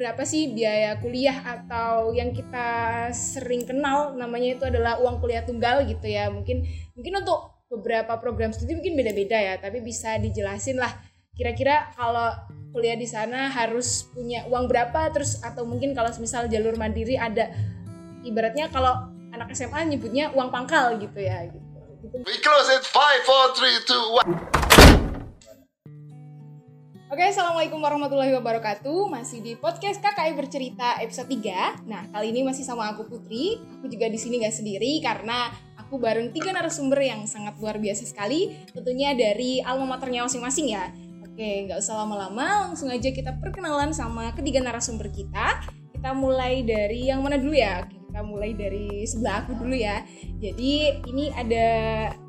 berapa sih biaya kuliah atau yang kita sering kenal namanya itu adalah uang kuliah tunggal gitu ya mungkin mungkin untuk beberapa program studi mungkin beda-beda ya tapi bisa dijelasin lah kira-kira kalau kuliah di sana harus punya uang berapa terus atau mungkin kalau misal jalur mandiri ada ibaratnya kalau anak SMA nyebutnya uang pangkal gitu ya gitu. We close it. Five, four, three, two, one. Oke, Assalamualaikum warahmatullahi wabarakatuh. Masih di podcast KKI Bercerita episode 3. Nah, kali ini masih sama aku Putri. Aku juga di sini nggak sendiri karena aku bareng tiga narasumber yang sangat luar biasa sekali. Tentunya dari alma maternya masing-masing ya. Oke, nggak usah lama-lama, langsung aja kita perkenalan sama ketiga narasumber kita. Kita mulai dari yang mana dulu ya? Kita mulai dari sebelah aku dulu ya. Jadi ini ada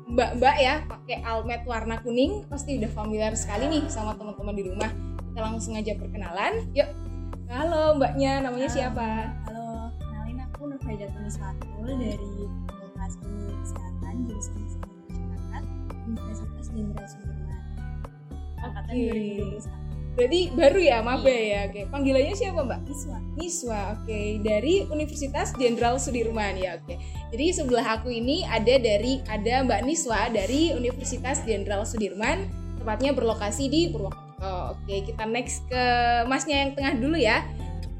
mbak-mbak ya pakai almet warna kuning pasti udah familiar sekali nih sama teman-teman di rumah. Kita langsung aja perkenalan yuk. Halo mbaknya namanya siapa? Halo, kenalin aku Nur Faida Tuniswatul dari Fakultas Ilmu Kesehatan Jurusan Kesehatan Masyarakat Universitas Jenderal Sudirman. Angkatan Oke. 2021 berarti baru ya maba ya oke panggilannya siapa mbak? Iswa. Niswa oke. Dari Universitas Jenderal Sudirman ya oke. Jadi sebelah aku ini ada dari ada mbak Niswa dari Universitas Jenderal Sudirman tepatnya berlokasi di Purwokerto. Oke kita next ke masnya yang tengah dulu ya.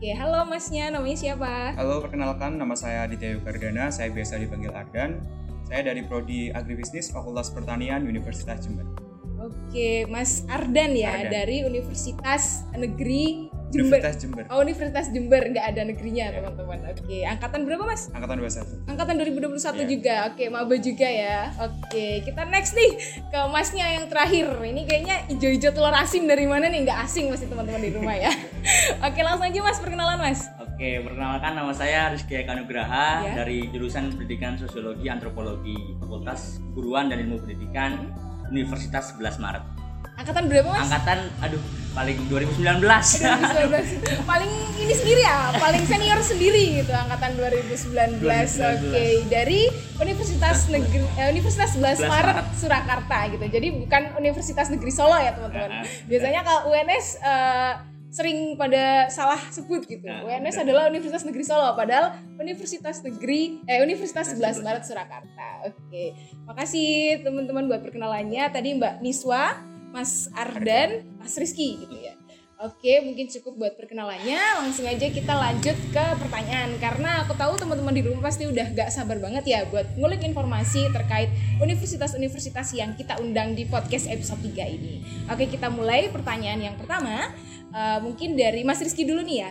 Oke halo masnya namanya siapa? Halo, perkenalkan nama saya Aditya Yukardana, saya biasa dipanggil Ardan. Saya dari Prodi Agribisnis Fakultas Pertanian Universitas Jember. Oke, Mas Ardan ya Ardan. dari Universitas Negeri Jember. Universitas Jember, Oh, Universitas Jember nggak ada negerinya, teman-teman. Oke, angkatan berapa, Mas? angkatan 21. Angkatan 2021 Iya. juga. Oke, maba juga ya. Oke, kita next nih ke Masnya yang terakhir. Ini kayaknya ijo-ijo telur asin dari mana nih? Nggak asing pasti teman-teman di rumah ya. Oke, langsung aja Mas perkenalan, Mas. Oke, perkenalkan nama saya Rizky Eka Nugraha Ya. dari jurusan Pendidikan Sosiologi Antropologi Fakultas Guruan dan Ilmu Pendidikan Universitas 11 Maret. Angkatan berapa, Mas? Angkatan aduh paling 2019. 2019. paling ini sendiri ya, paling senior sendiri gitu angkatan 2019. 2019. Oke, dari Universitas Negeri eh, Universitas 11 11 Maret Maret. Surakarta gitu. Jadi bukan Universitas Negeri Solo ya, teman-teman. Nah, Biasanya kalau UNS eh, sering pada salah sebut gitu. Nah, UNS adalah Universitas Negeri Solo padahal Universitas Negeri eh Universitas 11 Maret Surakarta. Oke. Makasih teman-teman buat perkenalannya. Tadi Mbak Niswa, Mas Ardan, Mas Rizky gitu ya. Oke, mungkin cukup buat perkenalannya. Langsung aja kita lanjut ke pertanyaan karena aku tahu teman-teman di rumah pasti udah gak sabar banget ya buat ngulik informasi terkait universitas-universitas yang kita undang di podcast episode 3 ini. Oke, kita mulai pertanyaan yang pertama. Eh, mungkin dari Mas Rizky dulu nih ya.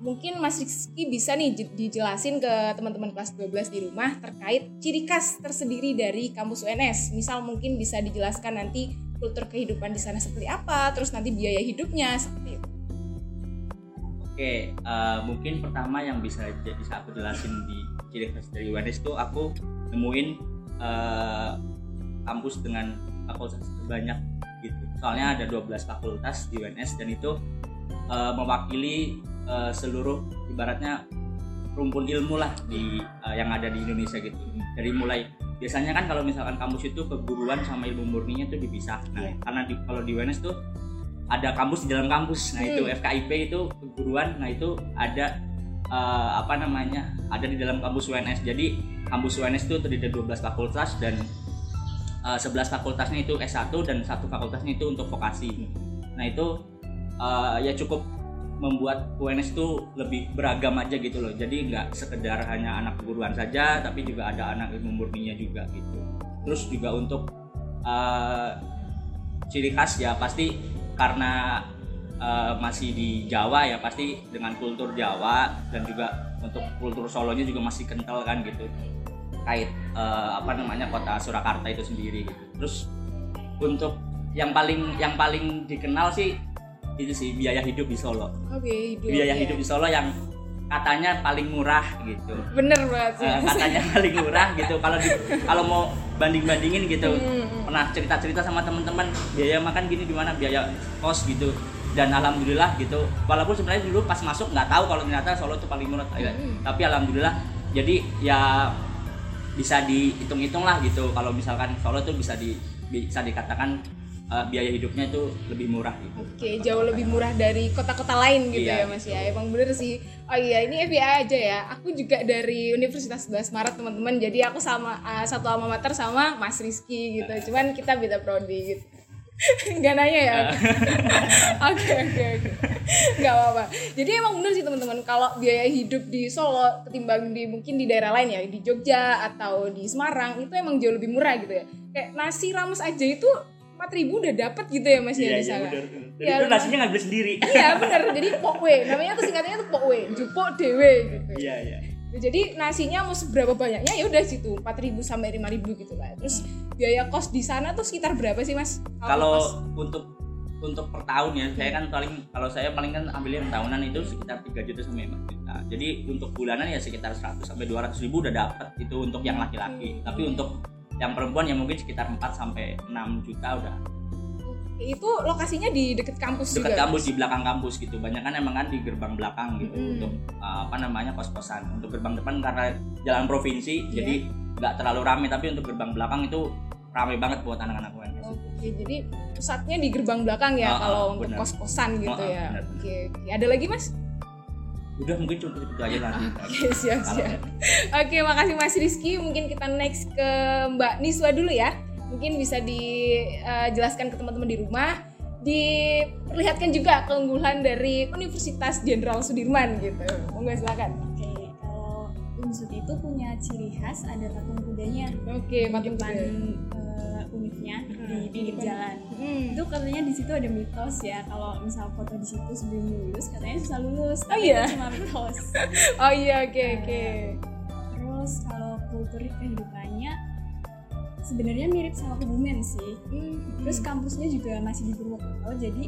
Mungkin Mas Rizky bisa nih dijelasin ke teman-teman kelas 12 di rumah terkait ciri khas tersendiri dari kampus UNS. Misal mungkin bisa dijelaskan nanti kultur kehidupan di sana seperti apa, terus nanti biaya hidupnya seperti itu. Oke, eh, mungkin pertama yang bisa bisa aku jelasin di ciri khas dari UNS itu aku nemuin eh, kampus dengan fakultas terbanyak gitu. Soalnya ada 12 fakultas di UNS dan itu eh, mewakili eh, seluruh ibaratnya rumpun ilmu lah di eh, yang ada di Indonesia gitu. Dari mulai biasanya kan kalau misalkan kampus itu keguruan sama ilmu murninya itu dipisah. Nah, Iya. karena di, kalau di UNS tuh ada kampus di dalam kampus. Nah, itu Hmm. FKIP itu keguruan. Nah, itu ada eh, apa namanya? Ada di dalam kampus UNS. Jadi, kampus UNS itu terdiri dari 12 fakultas dan eh, 11 fakultasnya itu S1 dan satu fakultasnya itu untuk vokasi. Nah, itu eh, ya cukup membuat UNS itu lebih beragam aja gitu loh. Jadi nggak sekedar hanya anak keguruan saja, tapi juga ada anak ilmu murninya juga gitu. Terus juga untuk eh, ciri khas ya pasti karena eh, masih di Jawa ya pasti dengan kultur Jawa dan juga untuk kultur Solonya juga masih kental kan gitu kait eh, apa namanya kota Surakarta itu sendiri gitu. Terus untuk yang paling yang paling dikenal sih itu sih biaya hidup di Solo. Oke, hidup. Biaya ya. hidup di Solo yang katanya paling murah gitu. Bener banget sih. Eh, katanya paling murah gitu kalau di, kalau mau banding bandingin gitu Hmm, hmm. pernah cerita cerita sama teman-teman biaya makan gini gimana biaya kos gitu dan alhamdulillah gitu walaupun sebenarnya dulu pas masuk nggak tahu kalau ternyata Solo itu paling murah Ya, Hmm. tapi alhamdulillah jadi ya bisa dihitung-hitung lah gitu kalau misalkan Solo tuh bisa di bisa dikatakan eh, biaya hidupnya itu lebih murah gitu. Oke, jauh lebih murah dari kota-kota lain gitu Iya, ya Mas ya. Emang bener sih. Oh iya, ini FYI aja ya. Aku juga dari Universitas 11 Maret teman-teman. Jadi aku sama uh, satu alma mater sama Mas Rizky gitu. Cuman kita beda prodi gitu. Gak nanya ya? Oke oke oke. Gak apa-apa. Jadi emang bener sih teman-teman. Kalau biaya hidup di Solo ketimbang di mungkin di daerah lain ya, di Jogja atau di Semarang itu emang jauh lebih murah gitu ya. Kayak nasi rames aja itu 4000 udah dapet gitu ya Mas ya di sana. Dan Ya, itu nasinya ngambil sendiri. Iya bener, jadi pokwe, namanya tuh singkatannya tuh pokwe, jupuk dewe gitu. Iya iya. Jadi nasinya mau seberapa banyaknya ya udah situ 4000 sampai 5000 gitu lah. Terus biaya kos di sana tuh sekitar berapa sih mas? Kalau untuk untuk per tahun ya, saya kan paling kalau saya paling kan ambil yang tahunan itu sekitar 3 juta sampai 4 juta. Jadi untuk bulanan ya sekitar 100 sampai 200 ribu udah dapat itu untuk yang laki-laki. Tapi untuk yang perempuan ya mungkin sekitar 4 sampai 6 juta udah itu lokasinya di deket kampus dekat juga. kampus di belakang kampus gitu banyak kan emang kan di gerbang belakang gitu Mm. untuk uh, apa namanya kos kosan untuk gerbang depan karena jalan provinsi Iya. jadi nggak terlalu rame tapi untuk gerbang belakang itu rame banget buat anak-anak UNS Oke, jadi pusatnya di gerbang belakang ya ah, kalau untuk benar. kos-kosan gitu ah, ya. Oke, oke. Ada lagi mas? Udah mungkin cuma itu aja nanti Oke, siap siap. Oke, makasih Mas Rizky. Mungkin kita next ke Mbak Niswa dulu ya. Mungkin bisa dijelaskan ke teman-teman di rumah. Diperlihatkan juga keunggulan dari Universitas Jenderal Sudirman gitu. Monggo silakan. Oke, kalau Unsut itu punya ciri khas ada patung kudanya Oke, patung kuda. eh, univnya Hmm, di pinggir depan. jalan. Hmm. Itu katanya di situ ada mitos ya kalau misal foto di situ sebelum lulus katanya susah lulus. Oh iya? itu cuma mitos. Oh iya, oke oke. Terus kalau kultur kehidupannya sebenarnya mirip sama Kebumen sih. Hmm, Terus kampusnya juga masih di Purwokerto jadi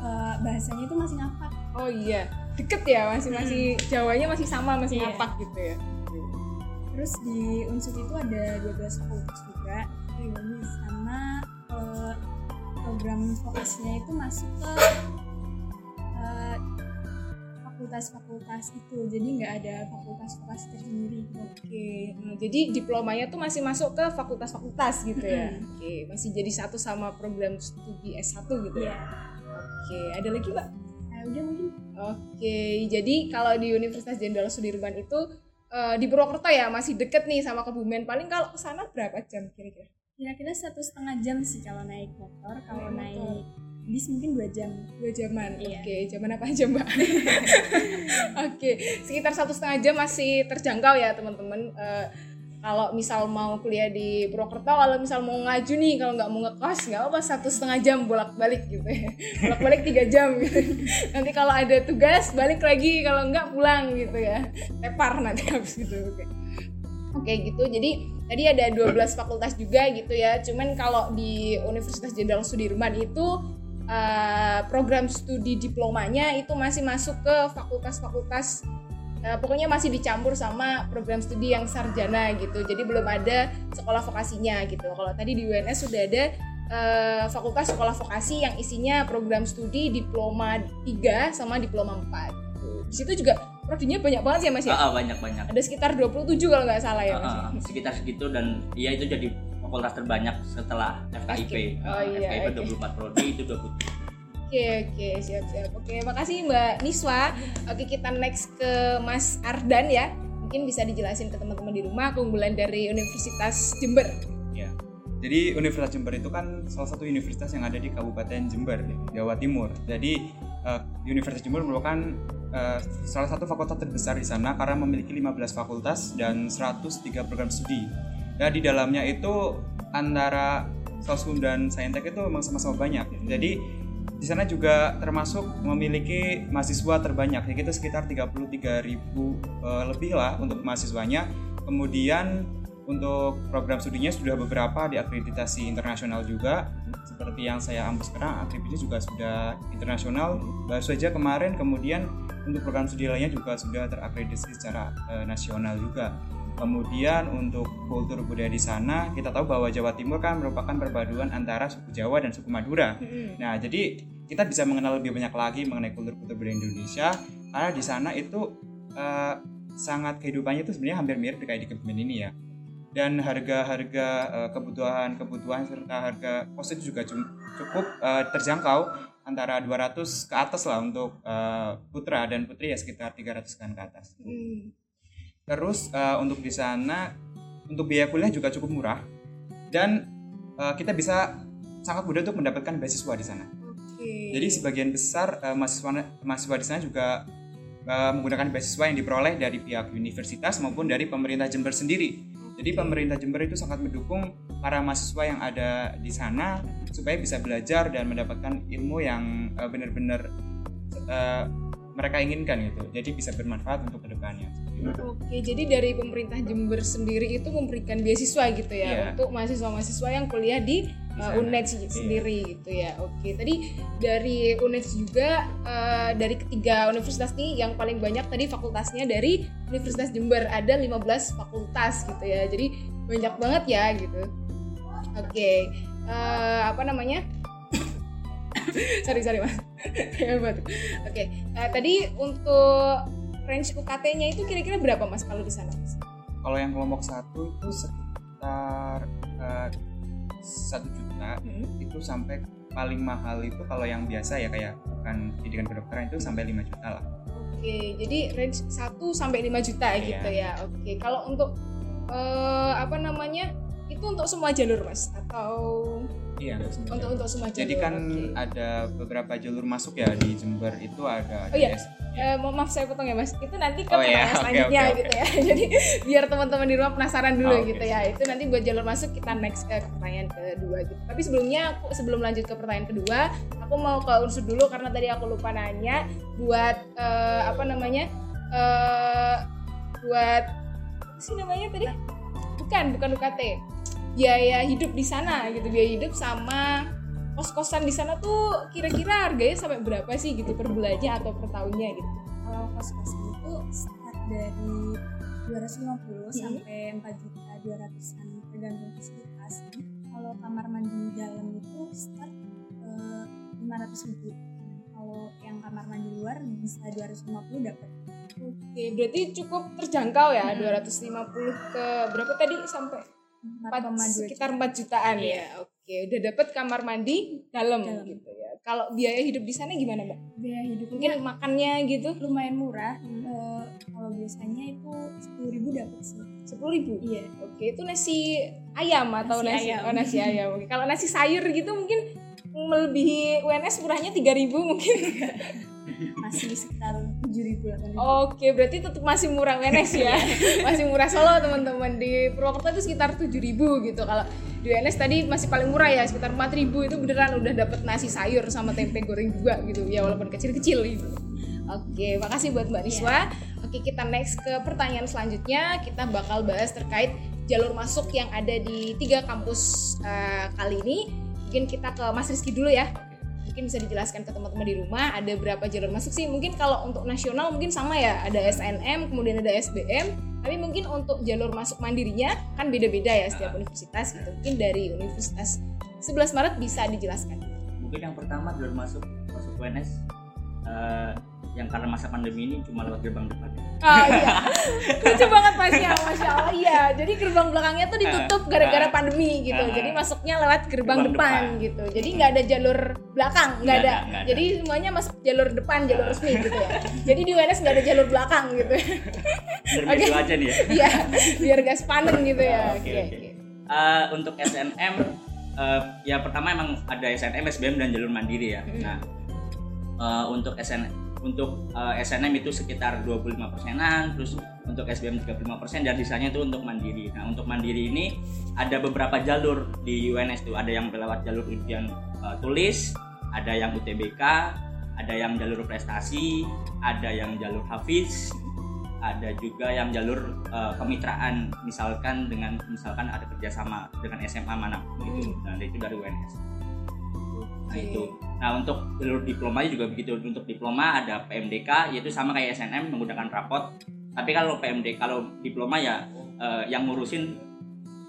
eh, bahasanya itu masih ngapak. Oh iya, deket ya masih masih Jawanya masih sama masih Iya. ngapak gitu ya. Terus di Unsut itu ada 12 fakultas juga sama eh, program vokasinya itu masuk ke eh, fakultas-fakultas itu jadi nggak ada fakultas vokasi tersendiri Oke, nah, jadi diplomanya tuh masih masuk ke fakultas-fakultas gitu ya. Oke, masih jadi satu sama program studi S1 gitu ya. Iya. Oke, ada lagi Mbak? Nah, udah mungkin Oke, jadi kalau di Universitas Jenderal Sudirman itu eh, di Purwokerto ya masih deket nih sama Kebumen. Paling kalau ke sana berapa jam kira-kira? Kira-kira satu setengah jam sih kalau naik motor kalau Naik naik bis mungkin dua jam Dua jaman. Iya. Oke, jaman apa aja Mbak? Oke, sekitar satu setengah jam masih terjangkau ya teman-teman. Eh, kalau misal mau kuliah di Purwokerto, kalau misal mau ngaju nih, kalau nggak mau ngekos, nggak apa satu setengah jam bolak-balik gitu ya. Bolak-balik tiga jam gitu. Nanti kalau ada tugas, balik lagi. Kalau nggak pulang gitu ya. Tepar nanti habis gitu. Oke. Oke gitu. Jadi tadi ada 12 fakultas juga gitu ya. Cuman kalau di Universitas Jenderal Sudirman itu eh, program studi diplomanya itu masih masuk ke fakultas-fakultas eh, pokoknya masih dicampur sama program studi yang sarjana gitu. Jadi belum ada sekolah vokasinya gitu. Kalau tadi di UNS sudah ada eh, fakultas sekolah vokasi yang isinya program studi diploma 3 sama diploma 4. Di situ juga prodinya banyak banget ya Mas ya? Ah, ah, banyak banyak Ada sekitar 27 kalau nggak salah ya Mas. Ah, ah, sekitar segitu dan ya itu jadi fakultas terbanyak setelah FKIP. Oh, Ah, iya, FKIP oke. 24 prodi itu 27 Oke oke siap siap. Oke makasih Mbak Niswa. Oke kita next ke Mas Ardan ya. Mungkin bisa dijelasin ke teman-teman di rumah keunggulan dari Universitas Jember. Ya. Jadi Universitas Jember itu kan salah satu universitas yang ada di Kabupaten Jember, Jawa Timur. Jadi eh, Universitas Jember merupakan eh, salah satu fakultas terbesar di sana karena memiliki 15 fakultas dan 103 program studi. Ya di dalamnya itu antara Sosum dan Saintek itu memang sama-sama banyak. Jadi di sana juga termasuk memiliki mahasiswa terbanyak, yaitu sekitar 33.000 ribu eh, lebih lah untuk mahasiswanya. Kemudian untuk program studinya sudah beberapa diakreditasi internasional juga seperti yang saya ambil sekarang akreditasinya juga sudah internasional. Baru saja kemarin kemudian untuk program studi lainnya juga sudah terakreditasi secara eh, nasional juga. Kemudian untuk kultur budaya di sana kita tahu bahwa Jawa Timur kan merupakan perpaduan antara suku Jawa dan suku Madura. Nah jadi kita bisa mengenal lebih banyak lagi mengenai kultur-kultur budaya Indonesia karena di sana itu eh, sangat kehidupannya itu sebenarnya hampir mirip kayak di Kebumen ini ya dan harga-harga eh, kebutuhan-kebutuhan serta harga kos itu juga cukup eh, terjangkau antara 200 ke atas lah untuk eh, putra dan putri ya sekitar 300-an ke atas. Hmm. Terus untuk di sana untuk biaya kuliah juga cukup murah dan kita bisa sangat mudah untuk mendapatkan beasiswa di sana. Oke. Jadi sebagian besar mahasiswa mahasiswa di sana juga menggunakan beasiswa yang diperoleh dari pihak universitas maupun dari pemerintah Jember sendiri. Jadi pemerintah Jember itu sangat mendukung para mahasiswa yang ada di sana supaya bisa belajar dan mendapatkan ilmu yang eh, benar-benar eh, mereka inginkan gitu. Jadi bisa bermanfaat untuk ke depannya. Oke, jadi dari pemerintah Jember sendiri itu memberikan beasiswa gitu ya Iya. untuk mahasiswa-mahasiswa yang kuliah di uh. UNED Iya. sendiri gitu ya. Oke, tadi dari UNED juga uh, dari ketiga universitas nih yang paling banyak tadi fakultasnya dari Universitas Jember ada 15 fakultas gitu ya. Jadi banyak banget ya gitu. Oke, eh, apa namanya? sorry sorry mas. Oke, eh, tadi untuk range UKT-nya itu kira-kira berapa mas kalau di sana mas? Kalau yang kelompok satu itu sekitar eh, satu juta Hmm. itu sampai paling mahal itu kalau yang biasa ya kayak bukan pendidikan kedokteran itu sampai 5 juta lah. Oke, jadi range 1 sampai 5 juta Iya. gitu ya. Oke, kalau untuk eh, apa namanya? Itu untuk semua jalur mas atau Iya. untuk untuk semua jalur? Jadi kan Oke. ada beberapa jalur masuk ya di Jember itu ada Oh iya. Eh, mo- maaf saya potong ya mas. Itu nanti ke Oh iya, pertanyaan oke, selanjutnya oke, oke. gitu ya. Jadi biar teman-teman di rumah penasaran dulu Oh, gitu ya. Itu nanti buat jalur masuk kita next ke pertanyaan kedua gitu. Tapi sebelumnya aku sebelum lanjut ke pertanyaan kedua, aku mau ke unsur dulu karena tadi aku lupa nanya buat eh, apa namanya eh buat apa sih namanya tadi? Bukan, bukan UKT. Biaya hidup di sana gitu, biaya hidup sama kos-kosan di sana tuh kira-kira harganya sampai berapa sih gitu per bulannya atau per tahunnya gitu? kalau kos-kosan itu start dari 250 sampai 4 juta 200an tergantung fasilitas. Kalau kamar mandi dalam itu start eh, 500 ribu. Kalau yang kamar mandi luar bisa 250 dapat Oke, berarti cukup terjangkau ya, Hmm. 250 ke berapa tadi sampai 4, 4,2 sekitar 4 jutaan ya. Oke, udah dapet kamar mandi dalam, Dalam. gitu ya. Kalau biaya hidup di sana gimana, Mbak? biaya hidupnya Mungkin makannya gitu lumayan murah Eh, kalau biasanya itu 10.000 ribu dapat sih 10 ribu. iya Oke, itu nasi ayam atau Nasi nasi ayam. Oh, nasi ayam. Oke, Kalau nasi sayur gitu mungkin melebihi UNS murahnya 3000 mungkin. masih sekitar 7.000 ribu Oke, berarti tetap masih murah UNS ya. masih murah Solo teman-teman. Di Purwokerto itu sekitar 7.000 gitu. Kalau di UNS tadi masih paling murah ya, sekitar 4.000 itu beneran udah dapet nasi sayur sama tempe goreng juga gitu. Ya walaupun kecil-kecil gitu. Oke, makasih buat Mbak Niswa. Oke, kita next ke pertanyaan selanjutnya. Kita bakal bahas terkait jalur masuk yang ada di tiga kampus eh, kali ini. Mungkin kita ke Mas Rizky dulu ya mungkin bisa dijelaskan ke teman-teman di rumah ada berapa jalur masuk sih? Mungkin kalau untuk nasional mungkin sama ya ada SNM kemudian ada SBM tapi mungkin untuk jalur masuk mandirinya kan beda-beda ya setiap universitas gitu. Mungkin dari Universitas 11 Maret bisa dijelaskan. Mungkin yang pertama jalur masuk masuk UNS eh, yang karena masa pandemi ini cuma lewat gerbang depan ah iya lucu banget pasnya masya Allah iya jadi gerbang belakangnya tuh ditutup gara-gara pandemi gitu jadi masuknya lewat gerbang, Gerbang depan, depan. gitu jadi nggak ada jalur belakang nggak ada. nggak ada. jadi semuanya masuk jalur depan jalur resmi gitu ya jadi di UNS nggak ada jalur belakang gitu Oke. gitu aja nih ya Iya, biar gak sepanen gitu ya. Ah, Oke, oke, oke. oke. Eh, untuk SNM eh, ya pertama emang ada SNM, SBM dan jalur mandiri ya. Hmm. Nah eh, untuk SN untuk eh, SNM itu sekitar 25 persenan, terus untuk SBM 35 persen dan sisanya itu untuk mandiri. Nah untuk mandiri ini ada beberapa jalur di UNS tuh, ada yang lewat jalur ujian eh, tulis, ada yang UTBK, ada yang jalur prestasi, ada yang jalur hafiz, ada juga yang jalur eh, kemitraan misalkan dengan misalkan ada kerjasama dengan SMA mana gitu. Nah itu dari UNS nah itu nah untuk jalur diplomanya juga begitu. Untuk diploma ada PMDK yaitu sama kayak SNM menggunakan rapot. Tapi kalau PMD kalau diploma ya eh, yang ngurusin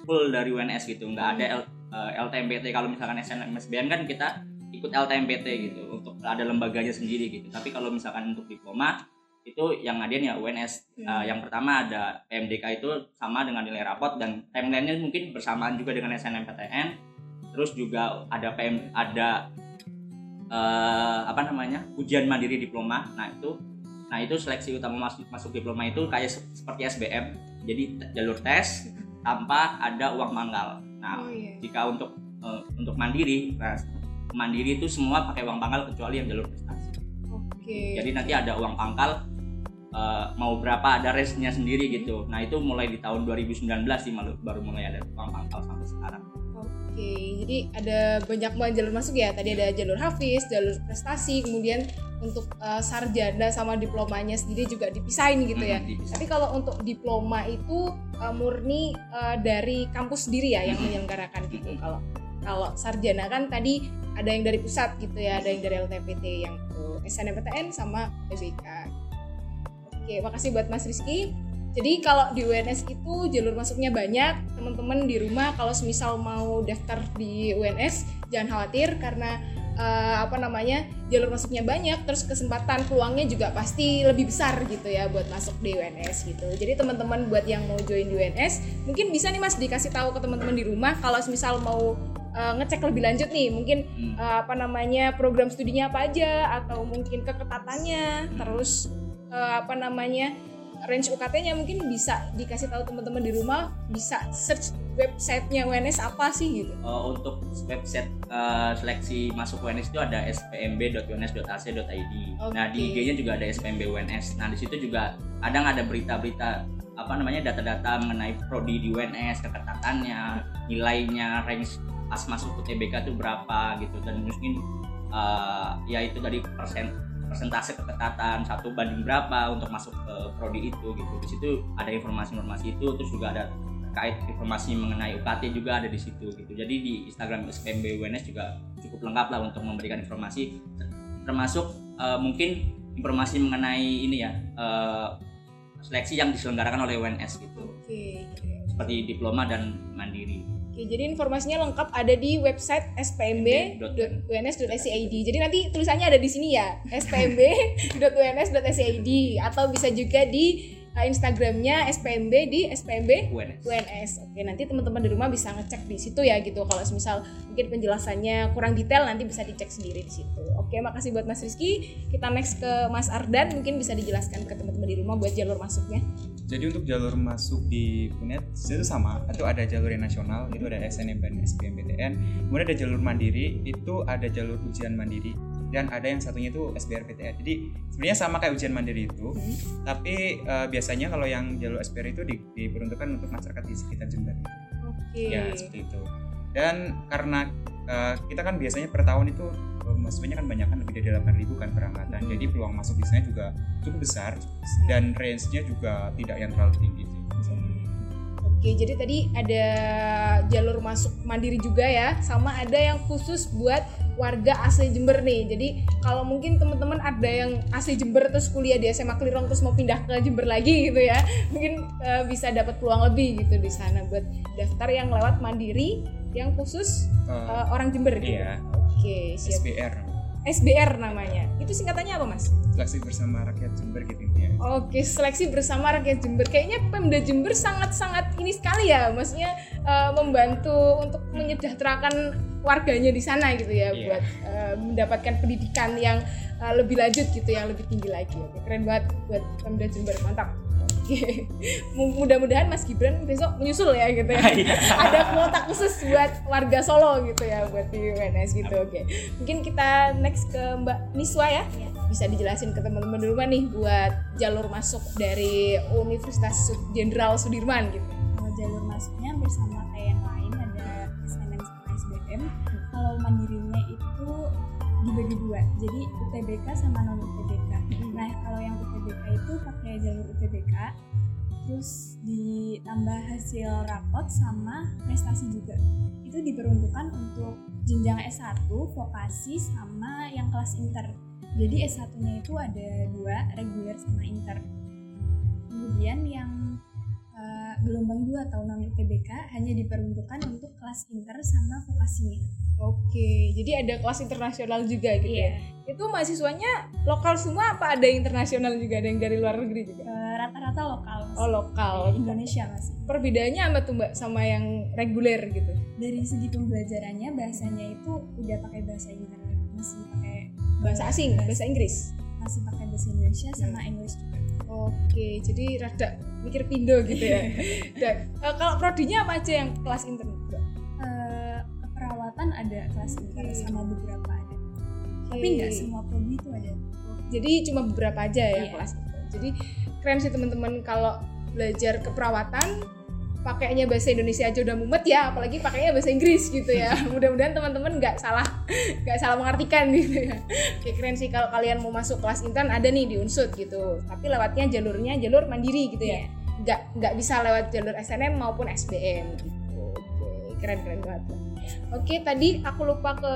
full dari UNS gitu. Nggak ada L, eh, LTMPT kalau misalkan SNM SBM kan kita ikut LTMPT gitu. Untuk ada lembaganya sendiri gitu. Tapi kalau misalkan untuk diploma itu yang ngadain ya UNS Hmm. Uh, yang pertama ada PMDK itu sama dengan nilai rapot dan timelinenya mungkin bersamaan juga dengan SNMPTN terus juga ada PM ada eh, apa namanya ujian mandiri diploma. Nah itu nah itu seleksi utama masuk masuk diploma itu kayak se- seperti SBM jadi jalur tes tanpa ada uang manggal. Nah Oh, iya. jika untuk eh, untuk mandiri nah mandiri itu semua pakai uang pangkal kecuali yang jalur prestasi. Oke. jadi nanti ada uang pangkal eh, mau berapa ada range-nya sendiri gitu. Nah itu mulai di tahun 2019 sih baru mulai ada uang pangkal sampai sekarang Oke, jadi ada banyak banget jalur masuk ya. Tadi ada jalur hafiz, jalur prestasi, kemudian untuk uh, sarjana sama diplomanya sendiri juga dipisahin gitu ya. Hmm. Tapi kalau untuk diploma itu uh, murni uh, dari kampus sendiri ya yang menyelenggarakan gitu. Kalau kalau sarjana kan tadi ada yang dari pusat gitu ya, ada yang dari LTPT yang SNMPTN sama TBK. Oke, makasih buat Mas Rizky. Jadi kalau di UNS itu jalur masuknya banyak, teman-teman di rumah kalau semisal mau daftar di UNS jangan khawatir karena eh, apa namanya jalur masuknya banyak, terus kesempatan peluangnya juga pasti lebih besar gitu ya buat masuk di UNS gitu. Jadi teman-teman buat yang mau join di UNS mungkin bisa nih mas dikasih tahu ke teman-teman di rumah kalau semisal mau eh, ngecek lebih lanjut nih mungkin Hmm. eh, apa namanya program studinya apa aja atau mungkin keketatannya terus eh, apa namanya range UKT-nya mungkin bisa dikasih tahu teman-teman di rumah bisa search websitenya UNS apa sih gitu Eh, untuk website eh, seleksi masuk UNS itu ada spmb.uns.ac.id. Nah di. IG-nya juga ada spmb UNS. Nah di situ juga kadang ada berita-berita apa namanya data-data mengenai prodi di UNS, keketatannya, nilainya, range pas masuk ke TBK itu berapa gitu dan mungkin eh, ya itu dari persen persentase keketatan satu banding berapa untuk masuk ke prodi itu gitu. Di situ ada informasi-informasi itu terus juga ada terkait informasi mengenai UKT juga ada di situ gitu. Jadi di Instagram SPMB UNS juga cukup lengkap lah untuk memberikan informasi termasuk eh, mungkin informasi mengenai ini ya eh, seleksi yang diselenggarakan oleh UNS gitu. oke Seperti diploma dan Oke, jadi informasinya lengkap ada di website spmb.uns.ac.id. Jadi nanti tulisannya ada di sini ya, spmb.uns.ac.id atau bisa juga di uh, Instagramnya spmb di spmb UNS. UNS. Oke, nanti teman-teman di rumah bisa ngecek di situ ya gitu. Kalau misal mungkin penjelasannya kurang detail nanti bisa dicek sendiri di situ. Oke, makasih buat Mas Rizky. Kita next ke Mas Ardan, mungkin bisa dijelaskan ke teman-teman di rumah buat jalur masuknya. Jadi untuk jalur masuk di UNED itu sama, itu ada jalur yang nasional, itu ada SNM dan SBMPTN. Kemudian ada jalur mandiri, itu ada jalur ujian mandiri dan ada yang satunya itu SBRPTN. Jadi sebenarnya sama kayak ujian mandiri itu, tapi eh, biasanya kalau yang jalur SBR itu di- diperuntukkan untuk masyarakat di sekitar Jember. Oke. Ya seperti itu. Dan karena eh, kita kan biasanya per tahun itu mahasiswanya kan banyak kan lebih dari 8.000 kan berangkatan. Jadi peluang masuk di sana juga cukup besar dan range-nya juga tidak yang terlalu tinggi sih. Oke, jadi tadi ada jalur masuk mandiri juga ya, sama ada yang khusus buat warga asli Jember nih. Jadi kalau mungkin teman-teman ada yang asli Jember terus kuliah di SMA Klirong terus mau pindah ke Jember lagi gitu ya, mungkin eh, bisa dapat peluang lebih gitu di sana buat daftar yang lewat mandiri yang khusus Eh, eh, orang Jember gitu. iya, Oke, siap. SBR, SBR namanya. Itu singkatannya apa, Mas? seleksi bersama rakyat Jember gitu intinya. Oke, seleksi bersama rakyat Jember. Kayaknya Pemda Jember sangat-sangat ini sekali ya, maksudnya eh, membantu untuk menyejahterakan warganya di sana gitu ya, Iya. buat eh, mendapatkan pendidikan yang eh, lebih lanjut gitu, yang lebih tinggi lagi. Oke, keren banget buat Pemda Jember, mantap. Oke, Mu- mudah-mudahan Mas Gibran besok menyusul ya gitu ya. Ada kuota khusus buat warga Solo gitu ya, buat di UNS gitu. Oke, mungkin kita next ke Mbak Niswa ya bisa dijelasin ke teman-teman di rumah nih buat jalur masuk dari Universitas Jenderal Sudirman gitu. Kalau jalur masuknya bersama kayak yang lain ada SNM sama SBM. Kalau mandirinya itu dibagi dua, jadi UTBK sama non UTBK. Nah kalau yang UTBK itu pakai jalur UTBK, terus ditambah hasil rapot sama prestasi juga. Itu diperuntukkan untuk jenjang S1, vokasi sama yang kelas inter. Jadi S1-nya itu ada dua, reguler sama inter. Kemudian yang eh, gelombang atau non UTBK hanya diperuntukkan untuk kelas inter sama vokasinya. Oke, jadi ada kelas internasional juga gitu Iya. ya. Itu mahasiswanya lokal semua apa ada yang internasional juga, ada yang dari luar negeri juga? Eh, Rata-rata lokal. Mas. Oh, lokal. Indonesia masih. Perbedaannya apa tuh Mbak sama yang reguler gitu? Dari segi pembelajarannya bahasanya itu udah pakai bahasa Inggris, masih pakai Bahasa asing, bahasa Inggris. masih pakai bahasa Indonesia sama Inggris juga. Oke, jadi rada mikir pindo gitu ya. Dan eh, kalau prodinya apa aja yang kelas intern? Mbak? Eh, keperawatan ada kelas inter Oke. sama beberapa ada. Tapi Oke. nggak semua prodi itu ada. Jadi cuma beberapa aja ya Iya. kelas intern. Jadi keren sih teman-teman kalau belajar keperawatan pakainya bahasa Indonesia aja udah mumet ya, apalagi pakainya bahasa Inggris gitu ya. Mudah-mudahan teman-teman nggak salah nggak salah mengartikan gitu ya. Oke, keren sih kalau kalian mau masuk kelas intern ada nih di Unsud gitu. Tapi lewatnya jalurnya jalur mandiri gitu ya. Nggak nggak bisa lewat jalur SNM maupun SBM gitu. Oke, keren keren banget. Oke, tadi aku lupa ke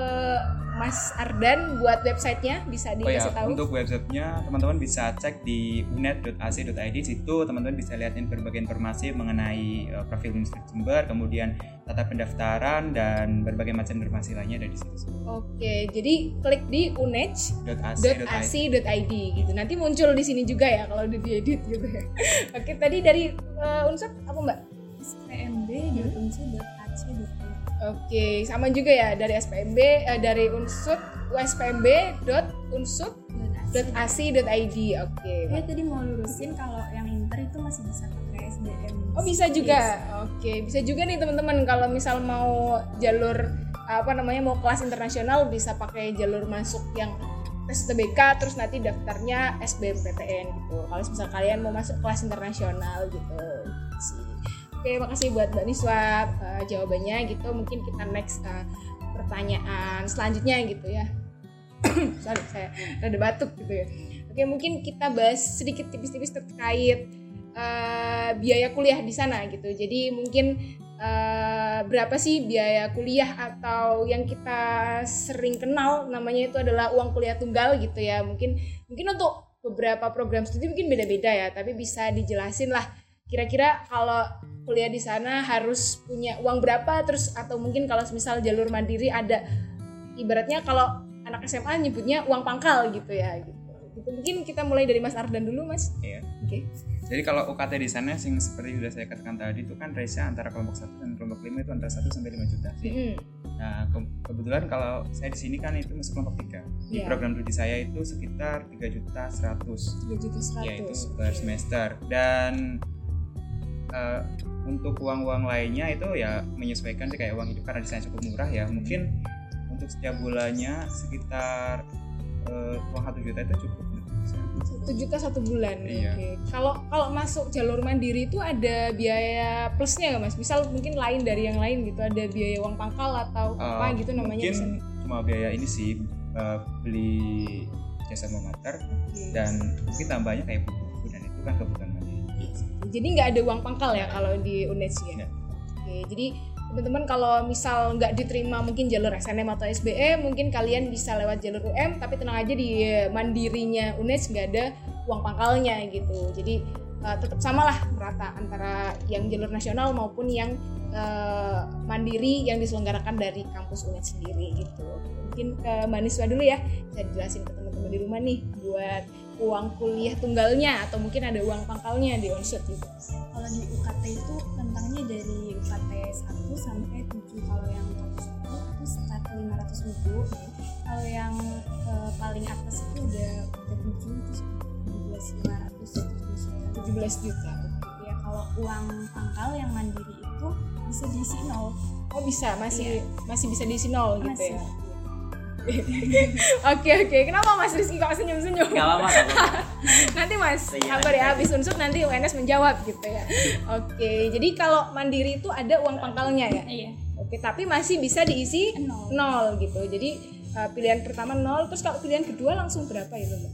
Mas Ardan buat websitenya bisa Oh ya, dikasih tahu. untuk websitenya teman-teman bisa cek di unet.ac.id situ teman-teman bisa lihatin berbagai informasi mengenai uh, profil Universitas Jember, kemudian tata pendaftaran dan berbagai macam informasi lainnya ada di situ. Oke, jadi klik di unech.ac.id .ac.id. gitu. Nanti muncul di sini juga ya kalau udah diedit gitu ya. Oke, tadi dari uh, Unsur apa Mbak? spmb.unsur.ac.id Oke, sama juga ya dari SPMB eh, dari Unsur uspmb.unsur.ac.id. Oke. Ya tadi mau lurusin kalau yang inter itu masih bisa pakai SBM. Oh bisa juga. Oke, bisa juga nih teman-teman kalau misal mau jalur apa namanya mau kelas internasional bisa pakai jalur masuk yang tes TBK terus nanti daftarnya SBMPTN gitu. Kalau misal kalian mau masuk kelas internasional gitu. Oke, makasih buat Mbak Niswa uh, jawabannya gitu. Mungkin kita next ke pertanyaan selanjutnya gitu ya. Sorry, saya rada batuk gitu ya. Oke, mungkin kita bahas sedikit tipis-tipis terkait eh, biaya kuliah di sana gitu. Jadi mungkin eh, berapa sih biaya kuliah atau yang kita sering kenal namanya itu adalah uang kuliah tunggal gitu ya. Mungkin mungkin untuk beberapa program studi mungkin beda-beda ya, tapi bisa dijelasin lah kira-kira kalau kuliah di sana harus punya uang berapa terus atau mungkin kalau misal jalur mandiri ada ibaratnya kalau anak SMA nyebutnya uang pangkal gitu ya gitu. Mungkin kita mulai dari Mas Ardan dulu, Mas. Iya. Oke. Jadi kalau UKT di sana sing seperti sudah saya katakan tadi itu kan range antara kelompok 1 dan kelompok 5 itu antara 1 sampai 5 juta sih. Mm-mm. Nah, ke- kebetulan kalau saya di sini kan itu masuk kelompok 3. Di Iya. program studi saya itu sekitar 3 juta 100 3 juta ya itu 100. per semester dan eh, untuk uang-uang lainnya itu ya menyesuaikan sih kayak uang hidup karena di sana cukup murah ya mungkin untuk setiap bulannya sekitar eh, uang satu juta itu cukup Satu juta satu bulan. Iya. Oke. Kalau kalau masuk jalur mandiri itu ada biaya plusnya nggak mas? Misal mungkin lain dari yang lain gitu, ada biaya uang pangkal atau Eh, apa gitu namanya? mungkin bisa- cuma biaya ini sih eh, beli jasa memater Oke. dan mungkin tambahnya kayak buku-buku dan itu kan kebutuhan Jadi nggak ada uang pangkal ya kalau di UNES ya? Nggak. Oke, jadi teman-teman kalau misal nggak diterima mungkin jalur SNM atau SBM, mungkin kalian bisa lewat jalur UM, tapi tenang aja di mandirinya UNES nggak ada uang pangkalnya gitu. Jadi eh, tetap samalah merata antara yang jalur nasional maupun yang eh, mandiri yang diselenggarakan dari kampus UNES sendiri gitu. Mungkin ke Mbak Niswa dulu ya, bisa dijelasin ke teman-teman di rumah nih buat uang kuliah tunggalnya atau mungkin ada uang pangkalnya di onsut gitu. Kalau di UKT itu rentangnya dari UKT 1 sampai 7 kalau yang kampus itu itu sekitar 500 ribu kalau yang eh, paling atas itu udah udah 7 itu 17 500 17 juta. ya kalau uang pangkal yang mandiri itu bisa diisi nol Oh bisa, masih Iya. masih bisa diisi nol gitu Masih. ya. Oke oke, kenapa Mas Rizky kok senyum-senyum? Gak apa-apa. gak apa-apa. Nanti Mas, Iya, sabar ya, habis unsur nanti UNS menjawab gitu ya. Oke, jadi kalau mandiri itu ada uang pangkalnya ya. iya Oke, tapi masih bisa diisi nol nol gitu. Jadi uh, pilihan pertama nol, terus kalau pilihan kedua langsung berapa ya Mbak?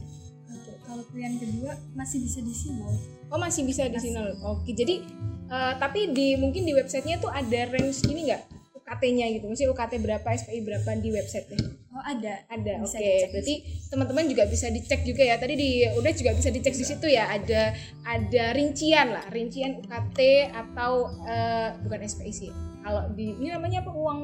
Kalau pilihan kedua masih bisa diisi nol Oh masih bisa diisi nol. Oke, jadi uh, tapi di mungkin di websitenya tuh ada range ini nggak? UKT-nya gitu. Maksudnya UKT berapa, SPI berapa di websitenya? Oh ada. Ada, oke. Di Berarti teman-teman juga bisa dicek juga ya. Tadi di udah juga bisa dicek di situ ya. Ada ada rincian lah, rincian UKT atau eh, bukan SPI sih. Kalau di ini namanya apa uang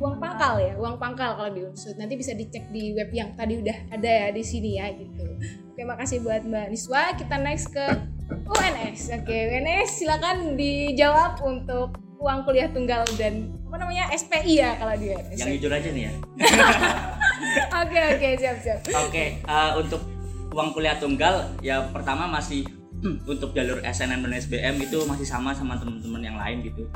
uang pangkal ya, uang pangkal kalau di. Nanti bisa dicek di web yang tadi udah ada ya di sini ya gitu. Oke, makasih buat Mbak Niswa. Kita next ke UNS. Oke, UNS silakan dijawab untuk uang kuliah tunggal dan apa namanya SPI ya kalau di UNS. yang jujur aja nih ya Oke oke siap siap. Oke, eh, untuk uang kuliah tunggal ya pertama masih untuk jalur SNM dan SBM itu masih sama sama teman-teman yang lain gitu.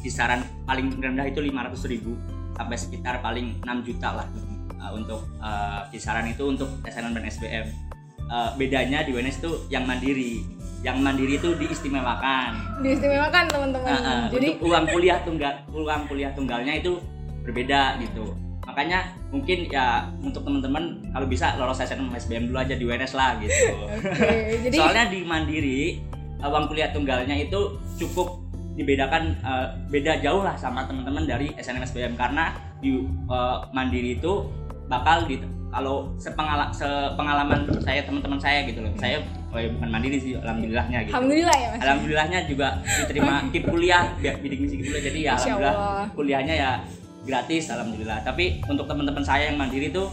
Kisaran paling rendah itu 500.000 ribu sampai sekitar paling 6 juta lah eh, untuk eh, kisaran itu untuk SNM dan SBM. Eh, bedanya di UNS itu yang mandiri. Yang mandiri itu diistimewakan. Diistimewakan teman-teman. Uh, uh, Jadi untuk uang kuliah tunggal uang kuliah tunggalnya itu berbeda gitu makanya mungkin ya untuk teman-teman kalau bisa lolos SNM SBM dulu aja di UNS lah gitu oke, jadi soalnya di Mandiri uh, uang kuliah tunggalnya itu cukup dibedakan uh, beda jauh lah sama teman-teman dari SNM SBM karena di uh, Mandiri itu bakal di kalau sepengala, sepengalaman saya teman-teman saya gitu loh. Saya oh ya, bukan mandiri sih alhamdulillahnya gitu. Alhamdulillah ya Mas. alhamdulillahnya juga diterima kip kuliah bi- bidik misi kuliah. Jadi ya Masya alhamdulillah Allah. kuliahnya ya gratis alhamdulillah. Tapi untuk teman-teman saya yang mandiri tuh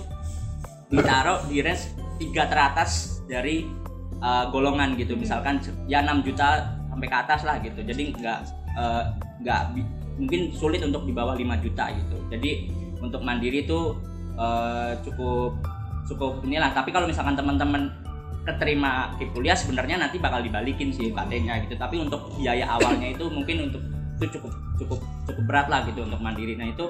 ditaruh di range tiga teratas dari uh, golongan gitu. Misalkan ya 6 juta sampai ke atas lah gitu. Jadi nggak uh, nggak bi- mungkin sulit untuk di bawah 5 juta gitu. Jadi untuk mandiri itu uh, cukup cukup inilah. Tapi kalau misalkan teman-teman keterima di kuliah sebenarnya nanti bakal dibalikin sih UKT-nya gitu. Tapi untuk biaya awalnya itu mungkin untuk itu cukup cukup cukup berat lah gitu untuk mandiri. Nah itu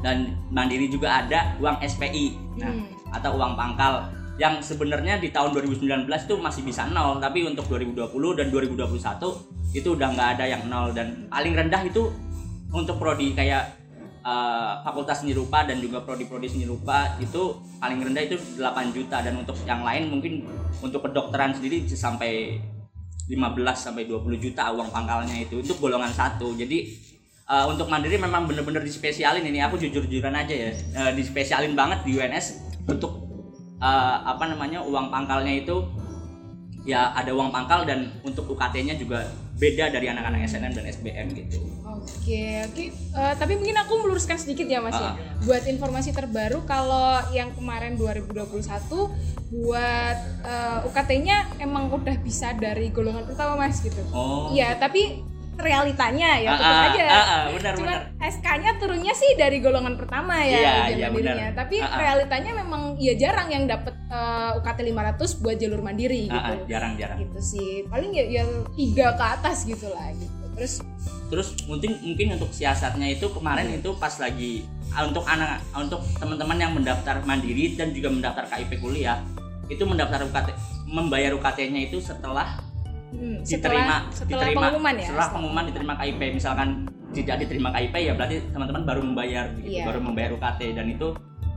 dan mandiri juga ada uang SPI nah Hmm. atau uang pangkal. Yang sebenarnya di tahun 2019 itu masih bisa nol tapi untuk 2020 dan 2021 itu udah nggak ada yang nol. Dan paling rendah itu untuk prodi kayak eh, fakultas seni rupa dan juga prodi-prodi seni rupa itu paling rendah itu 8 juta. Dan untuk yang lain mungkin untuk kedokteran sendiri sampai 15 sampai 20 juta uang pangkalnya itu untuk golongan satu. Jadi eh, untuk mandiri memang bener-bener dispesialin ini. Aku jujur-jujuran aja ya Eh, dispesialin banget di UNS untuk eh, apa namanya uang pangkalnya itu. Ya ada uang pangkal dan untuk UKT-nya juga beda dari anak-anak SNM dan SBM gitu Oke, oke. Eh, tapi mungkin aku meluruskan sedikit ya Mas ya. Ah. Buat informasi terbaru kalau yang kemarin 2021 buat eh, UKT-nya emang udah bisa dari golongan pertama Mas gitu. oh Iya, tapi realitanya ya Ah, tetap ah, aja. ah, ah, benar Cuma benar SK-nya turunnya sih dari golongan pertama ya, Iya, iya, mandirinya. benar. Tapi Ah, ah. realitanya memang ya jarang yang dapet eh, UKT 500 buat jalur mandiri Ah, ah, gitu. jarang-jarang Gitu sih. Paling ya, ya tiga ke atas gitu lah gitu. Terus terus mungkin mungkin untuk siasatnya itu kemarin itu pas lagi ah, untuk anak untuk teman-teman yang mendaftar mandiri dan juga mendaftar KIP kuliah itu mendaftar UKT membayar UKT-nya itu setelah hmm, diterima setelah, setelah diterima pengumuman ya. setelah pengumuman diterima KIP misalkan tidak diterima KIP ya berarti teman-teman baru membayar gitu, Iya. baru membayar UKT dan itu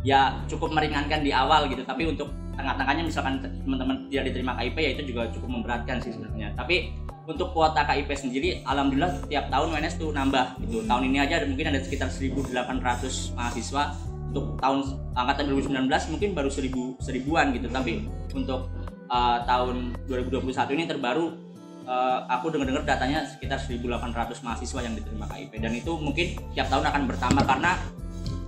ya cukup meringankan di awal gitu tapi untuk tengah-tengahnya misalkan te- teman-teman tidak diterima KIP ya itu juga cukup memberatkan sih sebenarnya tapi untuk kuota KIP sendiri alhamdulillah tiap tahun UNS tuh nambah gitu. Tahun ini aja ada, mungkin ada sekitar 1.800 mahasiswa untuk tahun angkatan 2019 mungkin baru 1000 seribuan gitu. Tapi untuk uh, tahun 2021 ini terbaru uh, aku dengar-dengar datanya sekitar 1.800 mahasiswa yang diterima KIP dan itu mungkin tiap tahun akan bertambah karena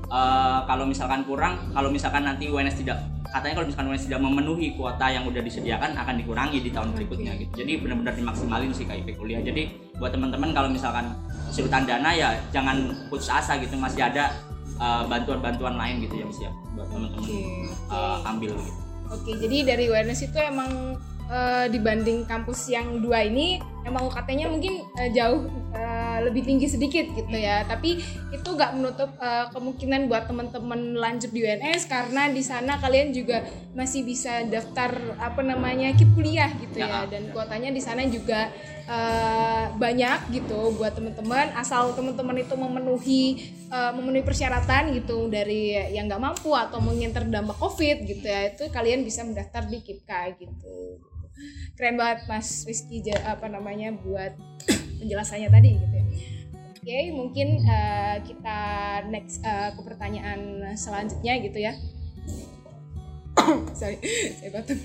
uh, kalau misalkan kurang kalau misalkan nanti UNS tidak katanya kalau misalkan UNS tidak memenuhi kuota yang udah disediakan akan dikurangi di tahun berikutnya gitu jadi benar-benar dimaksimalin sih KIP kuliah jadi buat teman-teman kalau misalkan kesulitan dana ya jangan putus asa gitu masih ada uh, bantuan-bantuan lain gitu yang siap buat teman-teman Oke, uh, oke. ambil gitu. Oke, jadi dari awareness itu emang eh, dibanding kampus yang dua ini emang UKT-nya mungkin eh, jauh eh, lebih tinggi sedikit gitu ya. Tapi itu nggak menutup eh, kemungkinan buat teman-teman lanjut di UNS karena di sana kalian juga masih bisa daftar apa namanya kip kuliah gitu ya. Ya, Dan ya. kuotanya di sana juga eh, banyak gitu buat teman-teman. Asal teman-teman itu memenuhi eh, memenuhi persyaratan gitu dari yang nggak mampu atau mungkin terdampak covid gitu ya itu kalian bisa mendaftar di KIPKA gitu keren banget Mas Rizky apa namanya buat penjelasannya tadi gitu ya. Oke, mungkin eh, kita next eh, ke pertanyaan selanjutnya gitu ya. Sorry, saya batuk.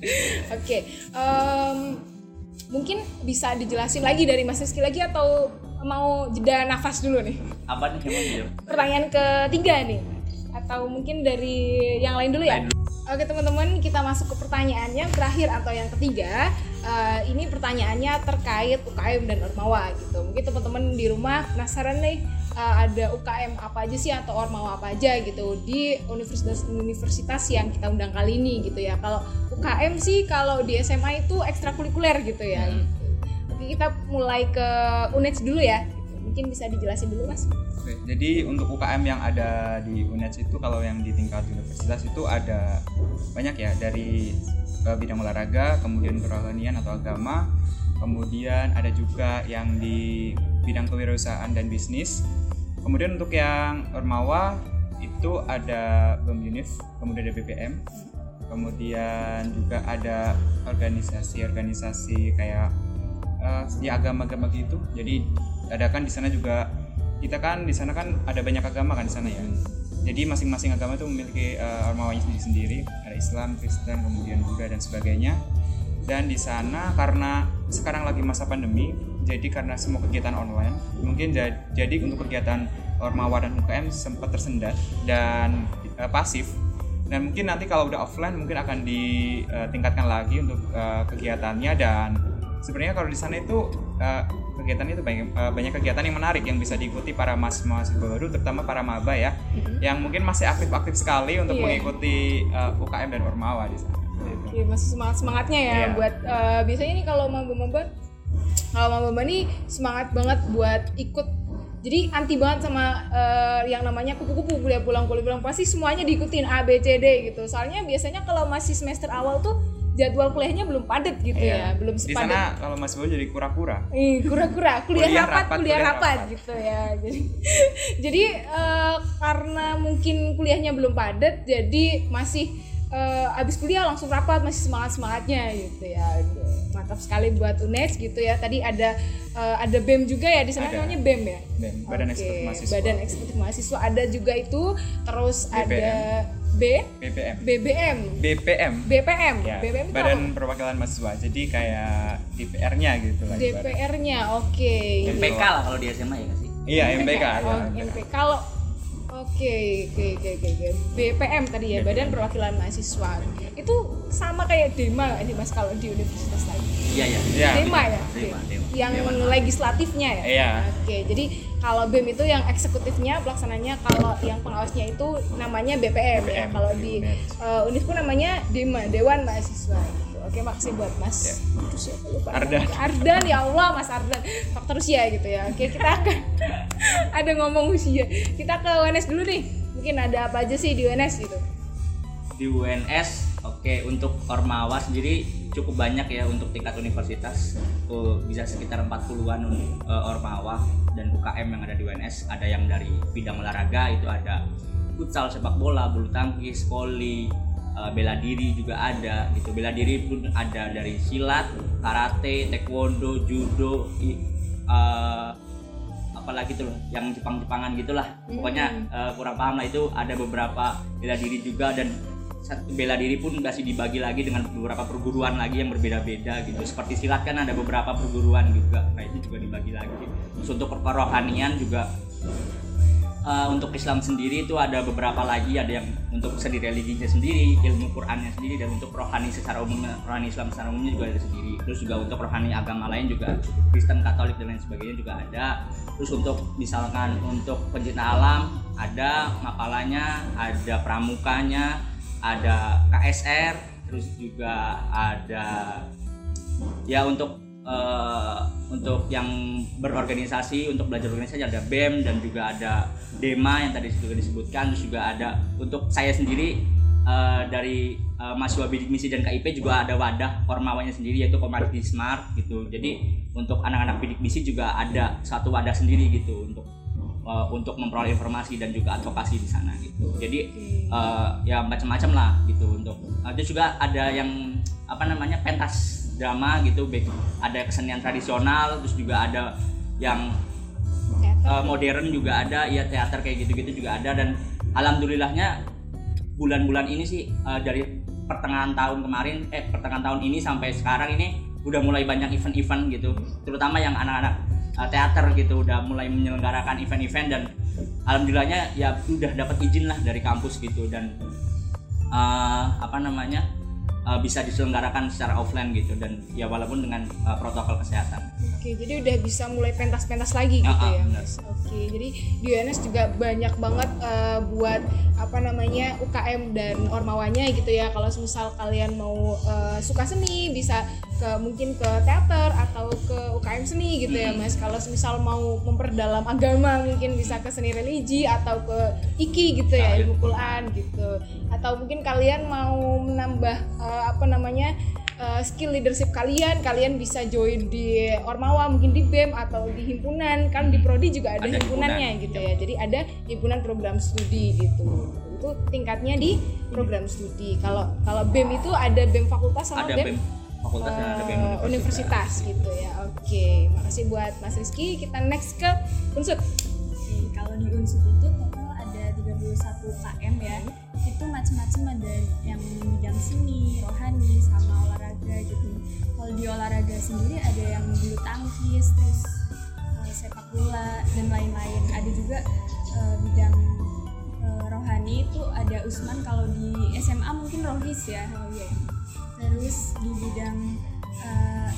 Oke, em, mungkin bisa dijelasin lagi dari Mas Rizky lagi atau mau jeda nafas dulu nih? apa nih gitu Pertanyaan ketiga nih, atau mungkin dari yang lain dulu ya? Oke teman-teman, kita masuk ke pertanyaannya terakhir atau yang ketiga. Eh, ini pertanyaannya terkait UKM dan Ormawa gitu. Mungkin teman-teman di rumah penasaran nih eh, ada UKM apa aja sih atau Ormawa apa aja gitu di universitas-universitas yang kita undang kali ini gitu ya. Kalau UKM sih kalau di SMA itu ekstrakurikuler gitu ya. Hmm. Oke kita mulai ke UNES dulu ya. Mungkin bisa dijelasin dulu mas. Oke, jadi untuk UKM yang ada di UNES itu kalau yang di tingkat universitas itu ada banyak ya dari eh, bidang olahraga, kemudian kerohanian atau agama, kemudian ada juga yang di bidang kewirausahaan dan bisnis. Kemudian untuk yang Ormawa itu ada BEM Unif, kemudian ada BPM, kemudian juga ada organisasi-organisasi kayak eh, ya agama-agama gitu. Jadi ada kan di sana juga kita kan di sana kan ada banyak agama kan di sana ya. Jadi masing-masing agama itu memiliki uh, ormawanya sendiri-sendiri. Ada Islam, Kristen, kemudian Buddha dan sebagainya. Dan di sana karena sekarang lagi masa pandemi, jadi karena semua kegiatan online, mungkin ja- jadi untuk kegiatan ormawa dan UKM sempat tersendat dan uh, pasif. Dan mungkin nanti kalau udah offline mungkin akan ditingkatkan lagi untuk uh, kegiatannya dan sebenarnya kalau di sana itu uh, kegiatan itu banyak uh, banyak kegiatan yang menarik yang bisa diikuti para mas mahasiswa baru terutama para maba ya yang mungkin masih aktif-aktif sekali untuk Iya. mengikuti uh, UKM dan Ormawa di sana. Oke, masih semangat semangatnya ya Iya. buat eh, biasanya nih kalau maba-maba kalau maba-maba nih semangat banget buat ikut jadi anti banget sama eh, yang namanya kupu-kupu kuliah pulang kuliah pulang pasti semuanya diikutin A B C D gitu soalnya biasanya kalau masih semester awal tuh jadwal kuliahnya belum padat gitu ya belum Iya. Di sepadat sana kalau Mas Bowo jadi kura-kura. Ih, kura-kura kuliah, Kuliah rapat, rapat, kuliah kuliah rapat, rapat. gitu ya jadi jadi eh, karena mungkin kuliahnya belum padat jadi masih eh, abis kuliah langsung rapat masih semangat semangatnya gitu ya mantap sekali buat UNES gitu ya tadi ada eh, ada BEM juga ya di sana Ada. namanya BEM ya BEM, Badan Oke, Eksekutif Mahasiswa. Badan Eksekutif Mahasiswa ada juga itu terus ada BPM. B BPM. BBM BPM. BPM Ya, BPM itu Badan apa? Perwakilan Mahasiswa. Jadi kayak DPR-nya gitu lah. DPR-nya oke MPK lah kalau di SMA ya sih Iya, MPK. ya, Oh, MPK. MP. Kalau Oke, oke, oke, oke. BPM tadi ya, Badan Perwakilan Mahasiswa. Itu sama kayak Dema nih Mas kalau di universitas lain? iya iya Iya. Dema ya? Dema, Dema. Yang Dewan. legislatifnya ya? Iya. Oke, jadi kalau BEM itu yang eksekutifnya, pelaksananya kalau yang pengawasnya itu namanya BPM, ya. BPM, Kalau di uh, Univ pun namanya Dema, Dewan Mahasiswa. gitu. Oke, makasih buat Mas. Ya. Terus siapa lupa Ardan. Ardan ya Allah, Mas Ardan. Faktor usia gitu ya. Oke, kita akan ada ngomong usia. Kita ke UNS dulu nih. Mungkin ada apa aja sih di UNS gitu? di UNS oke untuk Ormawa sendiri cukup banyak ya untuk tingkat universitas. Tuh bisa sekitar 40-an un- eh, Ormawa dan UKM yang ada di UNS ada yang dari bidang olahraga itu ada futsal sepak bola bulu tangkis voli eh, bela diri juga ada gitu. Bela diri pun ada dari silat karate taekwondo judo i- eh, apalagi tuh yang Jepang-Jepangan gitulah. Pokoknya eh, kurang paham lah itu. Ada beberapa bela diri juga dan bela diri pun masih dibagi lagi dengan beberapa perguruan lagi yang berbeda-beda gitu. Seperti silat kan ada beberapa perguruan juga nah itu juga dibagi lagi. Terus untuk kerohanian juga eh, untuk Islam sendiri itu ada beberapa lagi ada yang untuk seni religinya sendiri ilmu Qurannya sendiri dan untuk rohani secara umum rohani Islam secara umumnya juga ada sendiri. Terus juga untuk rohani agama lain juga Kristen Katolik dan lain sebagainya juga ada. Terus untuk misalkan untuk pencinta alam ada mapalanya ada pramukanya ada KSR terus juga ada ya untuk eh, untuk yang berorganisasi untuk belajar organisasi ada BEM dan juga ada DEMA yang tadi juga disebutkan. Terus juga ada untuk saya sendiri eh, dari eh, mahasiswa bidik misi dan KIP juga ada wadah ormawanya sendiri yaitu Komardi Smart gitu. Jadi untuk anak-anak bidik misi juga ada satu wadah sendiri gitu untuk eh, untuk memperoleh informasi dan juga advokasi di sana gitu. Jadi eh, ya macam-macam lah gitu untuk uh, itu juga ada yang apa namanya pentas drama gitu ada kesenian tradisional terus juga ada yang eh, modern juga ada ya teater kayak gitu-gitu juga ada dan alhamdulillahnya bulan-bulan ini sih eh, dari pertengahan tahun kemarin eh pertengahan tahun ini sampai sekarang ini udah mulai banyak event-event gitu terutama yang anak-anak eh, teater gitu udah mulai menyelenggarakan event-event dan alhamdulillahnya ya udah dapat izin lah dari kampus gitu dan eh, apa namanya eh, bisa diselenggarakan secara offline gitu dan ya walaupun dengan eh, protokol kesehatan Oke, jadi udah bisa mulai pentas-pentas lagi gitu Ah, ah, ya, benar. Oke, jadi di UNS juga banyak banget eh, buat apa namanya UKM dan ormawanya gitu ya. Kalau misal kalian mau eh, suka seni, bisa ke mungkin ke teater atau ke UKM seni gitu ya, Mas. Kalau misal mau memperdalam agama, mungkin bisa ke seni religi atau ke IKI gitu ya, ilmu Quran gitu. Atau mungkin kalian mau menambah eh, apa namanya uh, skill leadership kalian kalian bisa join di ormawa mungkin di bem atau di himpunan. Kan di prodi juga ada, Ada himpunannya himpunan, gitu ya. Jadi ada himpunan program studi gitu. Itu tingkatnya di program studi. Kalau kalau bem itu ada bem fakultas sama ada bem, BEM fakultas dan ada BEM uh, universitas gitu ya oke makasih buat mas Rizky kita next ke unsur kalau di unsur itu total ada 31 KM ya. Itu macam-macam ada yang bidang seni, rohani, sama olahraga gitu. Kalau di olahraga sendiri ada yang bulu tangkis, terus eh, sepak bola dan lain-lain. Ada juga eh, bidang eh, rohani itu ada Usman kalau di SMA mungkin Rohis ya. Terus di bidang eh,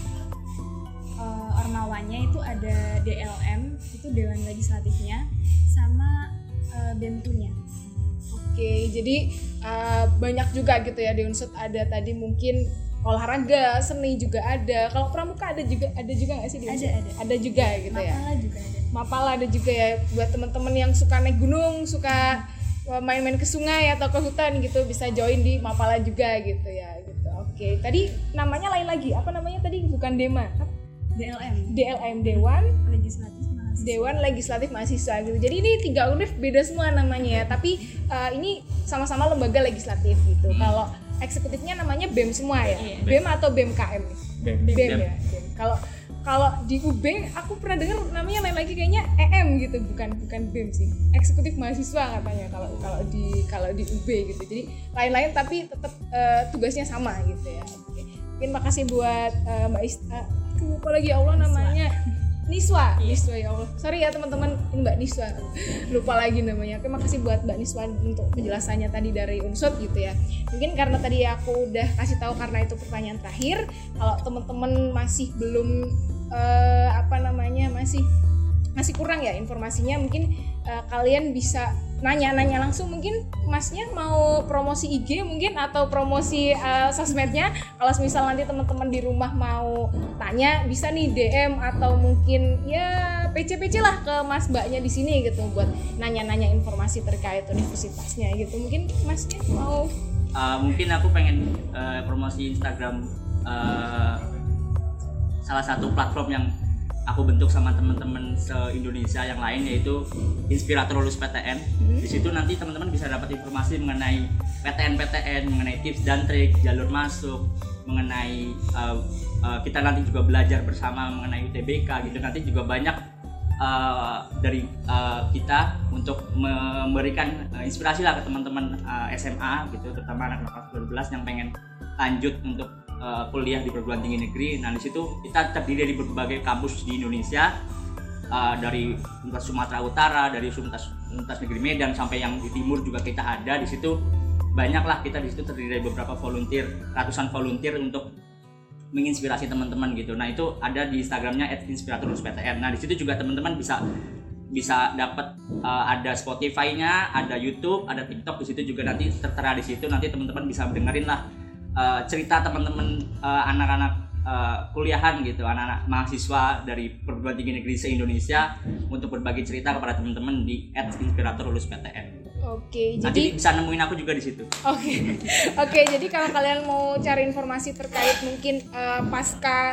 eh, ormawanya itu ada DLM itu Dewan Legislatifnya sama eh, BEM-nya. Oke, jadi uh, banyak juga gitu ya di unsur ada tadi mungkin olahraga, seni juga ada. Kalau pramuka ada juga ada juga nggak sih di Ada, Unsur? ada. Ada juga gitu ya. Mapala juga ada. Mapala ada juga ya buat teman-teman yang suka naik gunung, suka uh, main-main ke sungai atau ke hutan gitu bisa join di Mapala juga gitu ya gitu. Oke, tadi namanya lain lagi. Apa namanya tadi? Bukan Dema. DLM DLM Dewan Legislatif Mahasiswa. Dewan Legislatif Mahasiswa gitu. Jadi ini tiga univ beda semua namanya ya, tapi uh, ini sama-sama lembaga legislatif gitu. Kalau eksekutifnya namanya BEM semua ya. Iya. BEM atau BEMKM? BEM. BEM, BEM. ya. BEM. Kalau kalau di UB aku pernah dengar namanya lain lagi kayaknya EM gitu, bukan bukan BEM sih. Eksekutif mahasiswa katanya kalau kalau di kalau di UB gitu. Jadi lain-lain tapi tetap uh, tugasnya sama gitu ya. Oke. Mungkin makasih buat uh, Mbak Ista. Aduh, apa lagi ya Allah namanya? Niswa, Niswa ya Allah. Sorry ya teman-teman, ini Mbak Niswa. Lupa lagi namanya. Oke, makasih buat Mbak Niswa untuk penjelasannya tadi dari Unsut gitu ya. Mungkin karena tadi aku udah kasih tahu karena itu pertanyaan terakhir. Kalau teman-teman masih belum eh, apa namanya masih masih kurang ya informasinya, mungkin eh, kalian bisa nanya-nanya langsung. Mungkin masnya mau promosi IG mungkin atau promosi eh, sosmednya. Kalau misal nanti teman-teman di rumah mau tanya bisa nih DM atau mungkin ya PC-PC lah ke mas mbaknya di sini gitu buat nanya-nanya informasi terkait universitasnya gitu. Mungkin masnya mau Uh, mungkin aku pengen uh, promosi Instagram uh, salah satu platform yang aku bentuk sama teman-teman se Indonesia yang lain yaitu Inspirator Lulus PTN. Di situ nanti teman-teman bisa dapat informasi mengenai PTN-PTN, mengenai tips dan trik, jalur masuk, mengenai uh, uh, kita nanti juga belajar bersama mengenai UTBK gitu. Nanti juga banyak uh, dari uh, kita untuk memberikan uh, inspirasi lah ke teman-teman uh, SMA gitu, terutama anak-anak kelas 12 yang pengen lanjut untuk uh, kuliah di perguruan tinggi negeri. Nah di situ kita terdiri dari berbagai kampus di Indonesia, uh, dari Universitas Sumatera Utara, dari Universitas, Negeri Medan sampai yang di timur juga kita ada di situ. Banyaklah kita di situ terdiri dari beberapa volunteer, ratusan volunteer untuk menginspirasi teman-teman gitu. Nah itu ada di Instagramnya @inspiratorlusptn. Nah di situ juga teman-teman bisa bisa dapat uh, ada Spotify-nya, ada YouTube, ada TikTok di situ juga nanti tertera di situ nanti teman-teman bisa dengerin lah uh, cerita teman-teman uh, anak-anak uh, kuliahan gitu, anak-anak mahasiswa dari perguruan tinggi negeri se-Indonesia untuk berbagi cerita kepada teman-teman di @inspiratorlusptn. Oke, Nanti jadi bisa nemuin aku juga di situ. Oke, oke. Jadi kalau kalian mau cari informasi terkait mungkin eh, pasca